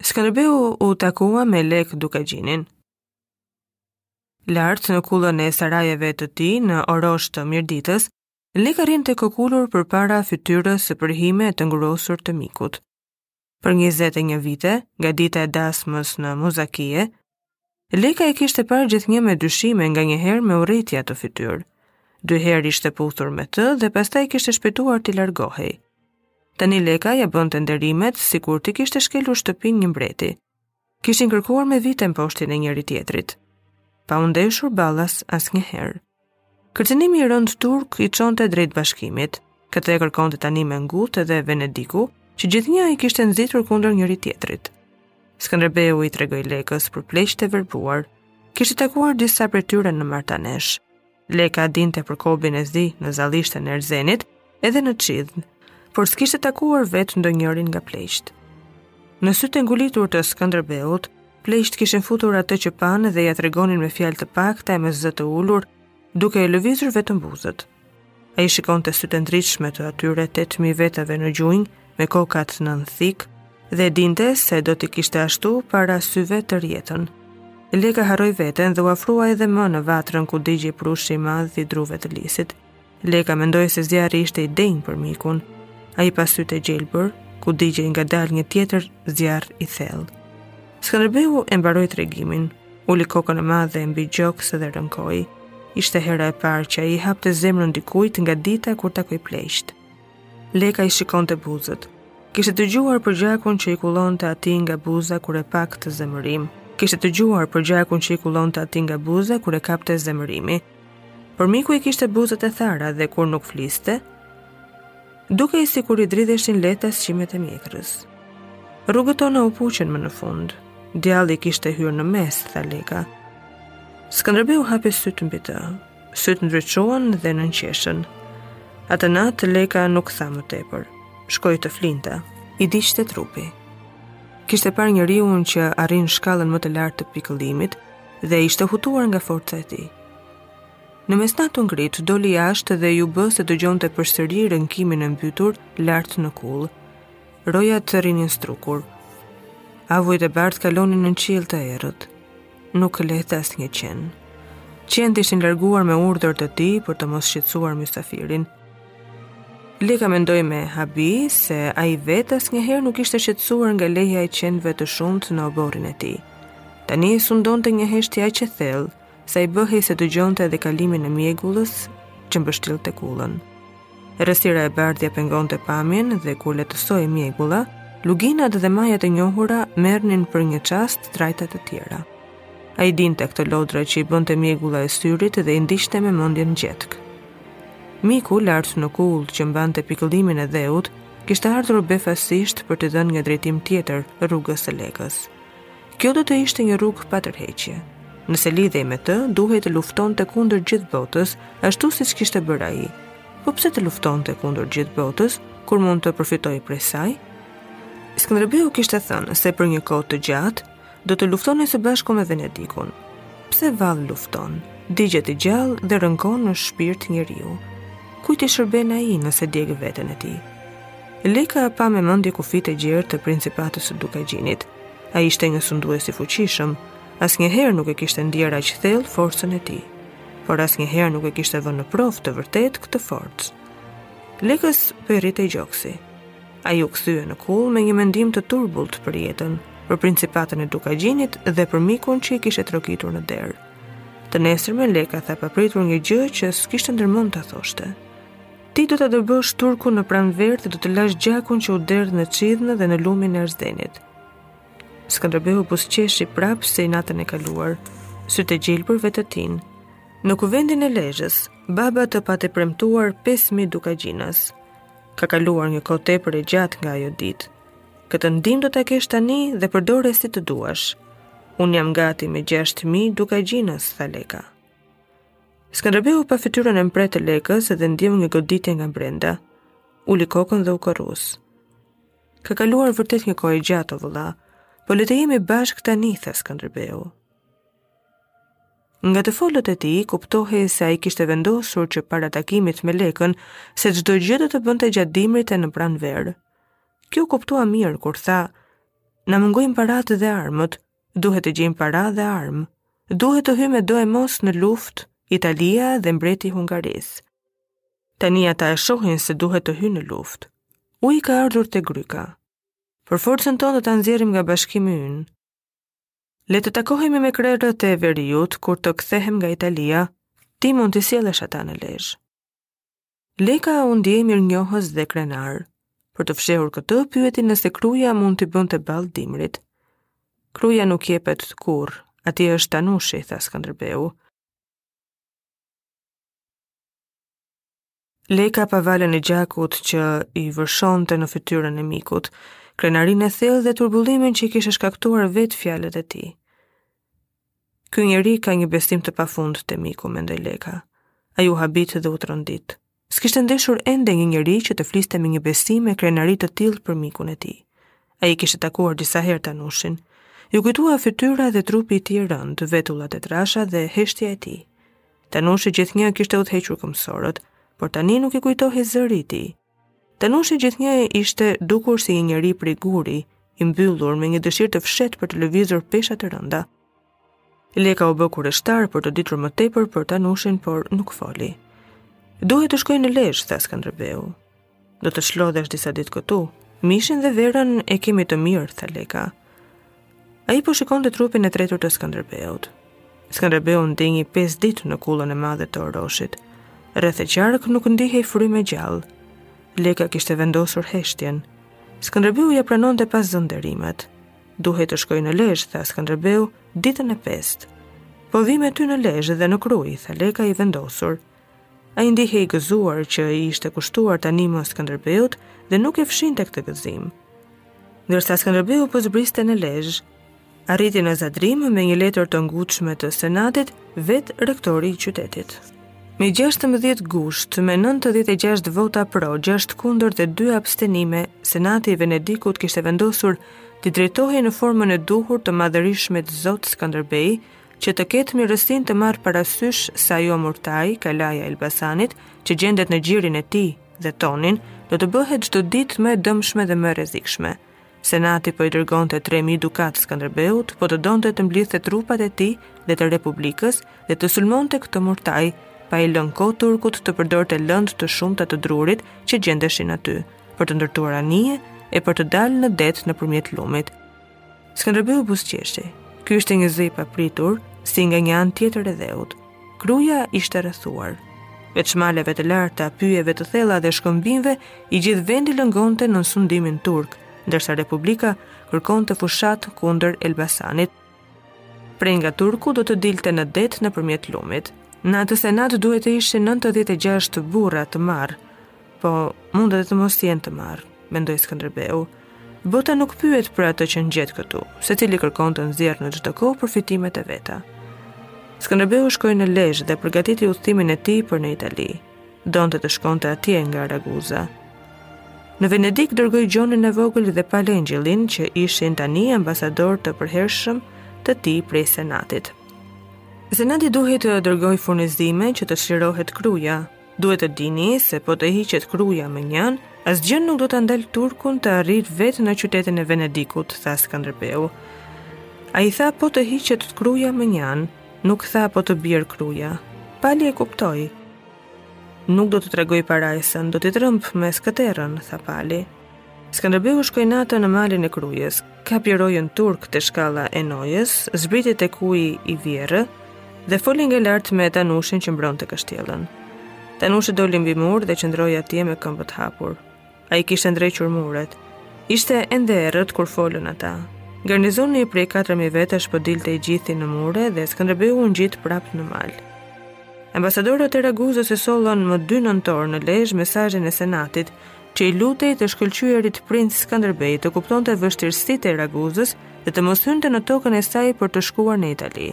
Skënderbeu u takua me Lekë Dukagjinin. Lart në kullën e sarajeve të tij në Orosh të Mirditës, Leka rrinte kokulur përpara fytyrës së përhime të ngrysur të mikut. Për 21 vite, nga dita e dasmës në Muzakje, Leka e kishte parë gjithnjë me dyshime nganjëherë me urrejtje atë fytyrë. Dy herë ishte puthur me të dhe pastaj kishte shpejtuar të largohej. Tani Leka ia bënte nderimet sikur t'i kishte shkelur shtëpinë një mbret. Kishin kërkuar me vite mposhtjen e njëri-tjetrit. Pa u ndeshur ballas asnjëherë. Kërcënimi i rëndë turk i çonte drejt bashkimit. Këtë e kërkonte tani me ngut dhe Venediku, që gjithnjë i kishte nxitur kundër njëri-tjetrit. Skënderbeu i tregoi Lekës për pleqtë e verbuar. Kishte takuar disa prej tyre në Martanesh. Leka dinte për kobin e zi në zallishten e Erzenit, edhe në Çidhën, por s'kishte takuar vetë ndonjërin nga pleqtë. Në sytë e ngulitur të Skënderbeut, pleqtë kishin futur atë që panë dhe ia tregonin me fjalë të pakta e me zë të ulur, duke lëvizur vetëm buzët. Ai shikonte sytë e ndritshëm të atyre 8.000 vetave në gjunjë, me kokat nën thikë, dhe e dinte se do t'i kishte ashtu para syve tërë jetën. Leka harroi veten dhe u afrua edhe më në vatrën ku digjej prushi i madh i druve të lisit. Leka mendoi se zjarri ishte i denjë për mikun, ai pa sytë e gjelbër, ku digjej ngadalë një tjetër zjarr i thellë. Skënderbeu e mbaroi tregimin, uli kokën e madhe mbi gjoks dhe rënkoi. Ishte hera e parë që ai i hapte zemrën dikujt nga dita kur takoi pleqtë. Leka i shikonte buzët. Kishte dëgjuar për gjakun që i kullonte atij nga buza kur e kapte zemërimi. Por miku i kishte buzët e thara dhe kur nuk fliste, dukej sikur i dridheshin lehtas qimet e mjekrës. Rrugët tona u puqën më në fund. Djalli kishte hyrë në mes, tha Leka. Skënderbeu hapi sytë mbi të. Sytë ndriçuan dhe nënqeshën. Atë natë, Leka nuk tha më tepër. Shkoi të flinte. I digjte trupi. Kishte parë njeriun që arrin shkallën më të lartë të pikëllimit, dhe ishte hutuar nga forca e tij. Në mesnatë u ngrit, doli jashtë dhe iu bë se dëgjonte përsëri rënkimin e mbytur lart në kullë. Rojat rrinin strukur. Avujt e bardhë kalonin nën qiell të errët. Nuk lehte asnjë qen. Qentë ishin larguar me urdhër të tij për të mos shqetësuar mysafirin. Leka mendoi me habi se ai vetë asnjëherë nuk ishte shqetësuar nga lehja e qenve të shumtë në oborrin e tij. Tani sundonte një heshtje aq e thellë, sa i bëhej se dëgjonte edhe kalimin e mjegullës që mbështillte kullën. Errësira e bardhë ia pengonte pamjen dhe kur lehtësohej mjegulla, luginat dhe majat e njohura merrnin për një çast trajta të tjera. Ai i dinte këto lodra që i bënte mjegulla e syrit dhe i ndiqte me mendjen gjetkë. Miku, lart në kullë, që mbante pikëllimin e dheut, kishte ardhur befasisht për t'i dhënë një drejtim tjetër rrugës së Lekës. Kjo do të ishte një rrugë pa tërheqje. Nëse lidhej me të, duhej të luftonte kundër gjithë botës, ashtu siç kishte bërë ai. Po pse të luftonte kundër gjithë botës, kur mund të përfitohej prej saj? Skënderbeu kishte thënë se për një kohë të gjatë, Do të luftonin së bashku me Venedikun. Pse vallë lufton? Digjet i gjallë dhe rënkon në shpirt njeriu. Kujt i shërben ai nëse djeg veten e tij? Leka pa me mendje kufijtë e gjerë të principatës së Dukagjinit. Ai ishte një sundues i fuqishëm, asnjëherë nuk e kishte ndier aq thellë forcën e tij, por asnjëherë nuk e kishte vënë në provë të vërtetë këtë forcë. Lekës po i rritej gjoksi. Ai u kthye në kullë me një mendim të turbullt për jetën, për principatën e Dukagjinit dhe për mikun që i kishte trokitur në derë. Të nesërmen Leka tha papritur një gjë që s'kishte ndërmend ta thoshte. Ti do ta dëbosh turkun në pranverë dhe do të lash gjakun që u derdh në Çidhnë dhe në lumin e Erzenit. Skënderbeu buzëqeshi prapë si natën e kaluar, sytë e gjelbër vetëtinë. Në kuvendin e Lezhës, baba të pati premtuar 5000 dukagjinas. Ka kaluar një kohë tepër e gjatë nga ajo ditë. Këtë ndihmë do ta kesh tani dhe përdore si të duash. Unë jam gati me 6000 dukagjinas, tha Leka. Skënderbeu pa fytyrën e mprehtë të Lekës dhe ndjeu një goditje nga brenda. Uli kokën dhe u kërrus. Ka kaluar vërtet një kohë e gjatë o vëlla, po le të jemi bashkë tani, tha Skënderbeu. Nga të folët e tij kuptohej se ai kishte vendosur që para takimit me Lekën se çdo gjë do të bënte gjatë dimrit e në pranverë. Kjo u kuptua mirë kur tha: "Na mungojnë paratë dhe armët, duhet të gjejmë para dhe armë. Duhet të hyjnë doemos në luftë Italia dhe mbreti i Hungarisë." Tani ata e shohin se duhet të hyjnë në luftë. Uji ka ardhur te gryka. Por forcën tonë do ta nxjerrim nga bashkimi ynë. Le të takohemi me krerët e veriut kur të kthehem nga Italia, ti mund t'i sjellësh ata në Lezhë. Leka u ndie mirënjohës dhe krenar. Për të fshehur këtë, pyeti nëse Kruja mund t'i bënte ballë dimrit. Kruja nuk jepet kurrë, atje është Tanushi, tha Skënderbeu. Leka pa valën e gjakut që i vërshonte në fytyrën e mikut, krenarinë e thellë dhe turbullimin që i kishte shkaktuar vetë fjalët e tij. Ky njeri ka një besim të pafund te miku, mendoi Leka. Ai u habit dhe u trondit. S'kishte ndeshur ende një njeri që të fliste me një besim e krenari të tillë për mikun e tij. Ai kishte takuar disa herë Tanushin. Iu kujtua fytyra dhe trupi i tij i rëndë, vetullat e trasha dhe heshtja e tij. Tanushi gjithnjë kishte udhëhequr këmbësorët, por tani nuk i kujtohej zëri i tij. Tanushi gjithnjë i ishte dukur si një njeri prej guri, i mbyllur me një dëshirë të fshehtë për të lëvizur pesha të rënda. Leka u bë kureshtar për të ditur më tepër për Tanushin, por nuk foli. Duhet të shkoj në Lezhë, tha Skënderbeu. Do të çlodhesh disa ditë këtu. Mishin dhe verën e kemi të mirë, tha Leka. Ai po shikonte trupin e tretur të Skënderbeut. Skënderbeu ndenji 5 ditë në kullën e madhe të Oroshit. Rreth e qark nuk ndihej frymë e gjallë. Leka kishte vendosur heshtjen. Skënderbeu ia pranonte pa zë nderimet. Duhet të shkoj në Lezhë, tha Skënderbeu, ditën e pestë. Po vij me ty në Lezhë dhe në Krujë, tha Leka i vendosur. Ai ndihej i gëzuar që i ishte kushtuar tanimë Skënderbeut dhe nuk e fshihte këtë gëzim. Ndërsa Skënderbeu po zbriste në Lezhë, arriti në Zadrimë me një letër të ngutshme të senatit vetë rektori i qytetit. Më 16 gusht, me 96 vota pro, 6 kundër dhe 2 abstenime, senati i Venedikut kishte vendosur t'i drejtohej në formën e duhur të madhërishmit zot Skënderbej, që të ketë mirësinë të marrë parasysh se ajo murtajë, kalaja e Elbasanit, që gjendet në gjirin e tij dhe tonin, do të bëhet çdo ditë më e dëmshme dhe më e rrezikshme. Senati po i dërgonte 3.000 dukate Skënderbeut, po të donte të mblidhte trupat e tij dhe të republikës dhe të sulmonte këtë murtajë, pa i lënë kohë turkut të përdorte lëndët e shumta të drurit që gjendeshin aty, për të ndërtuar anije e për të dalë në det nëpërmjet lumit. Skënderbeu buzëqeshi. Ky ishte një zë i papritur, si nga një anë tjetër e dheut. Kruja ishte rrethuar. Veç maleve të larta, pyjeve të thella dhe shkëmbinjve, i gjithë vendi lëngonte nën sundimin turk, ndërsa Republika kërkonte fushatë kundër Elbasanit. Prej nga turku do të dilte në det nëpërmjet lumit. Në atë senat duhet të ishin 96 burra të marrë, Po, mund edhe të mos jenë të marrë, mendoi Skënderbeu. Bota nuk pyet për atë që ngjet këtu, secili kërkon të nxjerrë në çdo kohë përfitimet e veta. Skënderbeu shkoi në Lezhë dhe përgatiti udhëtimin e tij për në Itali. Donte të shkonte atje nga Raguza. Në Venedik dërgoi Gjonin e vogël dhe Pal Engjëllin që ishin tani ambasadorë të përhershëm të tij prej Senatit. Senati duhet të dërgojë furnizime që të çlirohet Kruja, Duhet të dini se po të hiqet Kruja mënjanë, asgjë nuk do ta ndalë Turkun të arrijë vetë në qytetin e Venedikut, tha Skënderbeu. Ai tha po të hiqet Kruja mënjanë, nuk tha po të bjerë Kruja. Pali e kuptoi. Nuk do t'u tregojë parajsën, do t'i trembë me skëterrën, tha Pali. Skënderbeu shkoi natë në malin e Krujës, kapi rojën turk te shkalla e Nojës, zbriti te Guri i Vjerrë dhe foli nga lart me Tanushin që mbronte kështjellën. Tanushi doli mbi mur dhe qëndroi atje me këmbët hapur. Ai kishte ndrequr muret. Ishte ende errët kur folën ata. Garnizoni prej 4000 vetësh po dilte i gjithë në mure dhe Skënderbeu u ngjit prap në mal. Ambasadorët e Raguzës e sollën më 2 nëntor në Lezhë mesazhin e Senatit që i lutej të shkëlqyerit princ Skënderbej të kuptonte vështirësitë e Raguzës dhe të mos hynte në tokën e saj për të shkuar në Itali.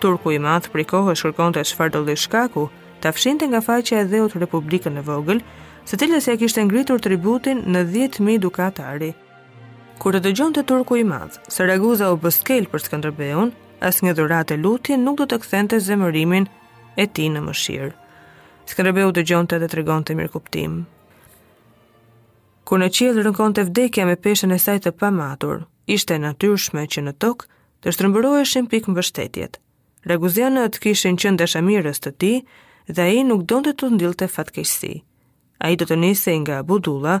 Turku i madh prej kohësh kërkonte çfarëdo lloj shkaku ta fshinte nga faqja e dheut Republikën e vogël, së cilës ia kishte ngritur tributin në 10000 dukate ari. Kur të dëgjonte Turku i madh, se Raguza u bë skelë për Skënderbeun, asnjë dhuratë e lutje nuk do ta kthente zemërimin e tij në mëshirë. Skënderbeu dëgjonte dhe tregonte mirëkuptim. Kur në qiell rënkonte vdekja me peshën e saj të pamatur, ishte e natyrshme që në tokë të shtrëmbëroheshin pikëmbështetjet. Raguzianët kishin qenë dashamirës të tij dhe ai nuk donte t'u ndillte fatkeqësi. Ai do të nisej nga Budulla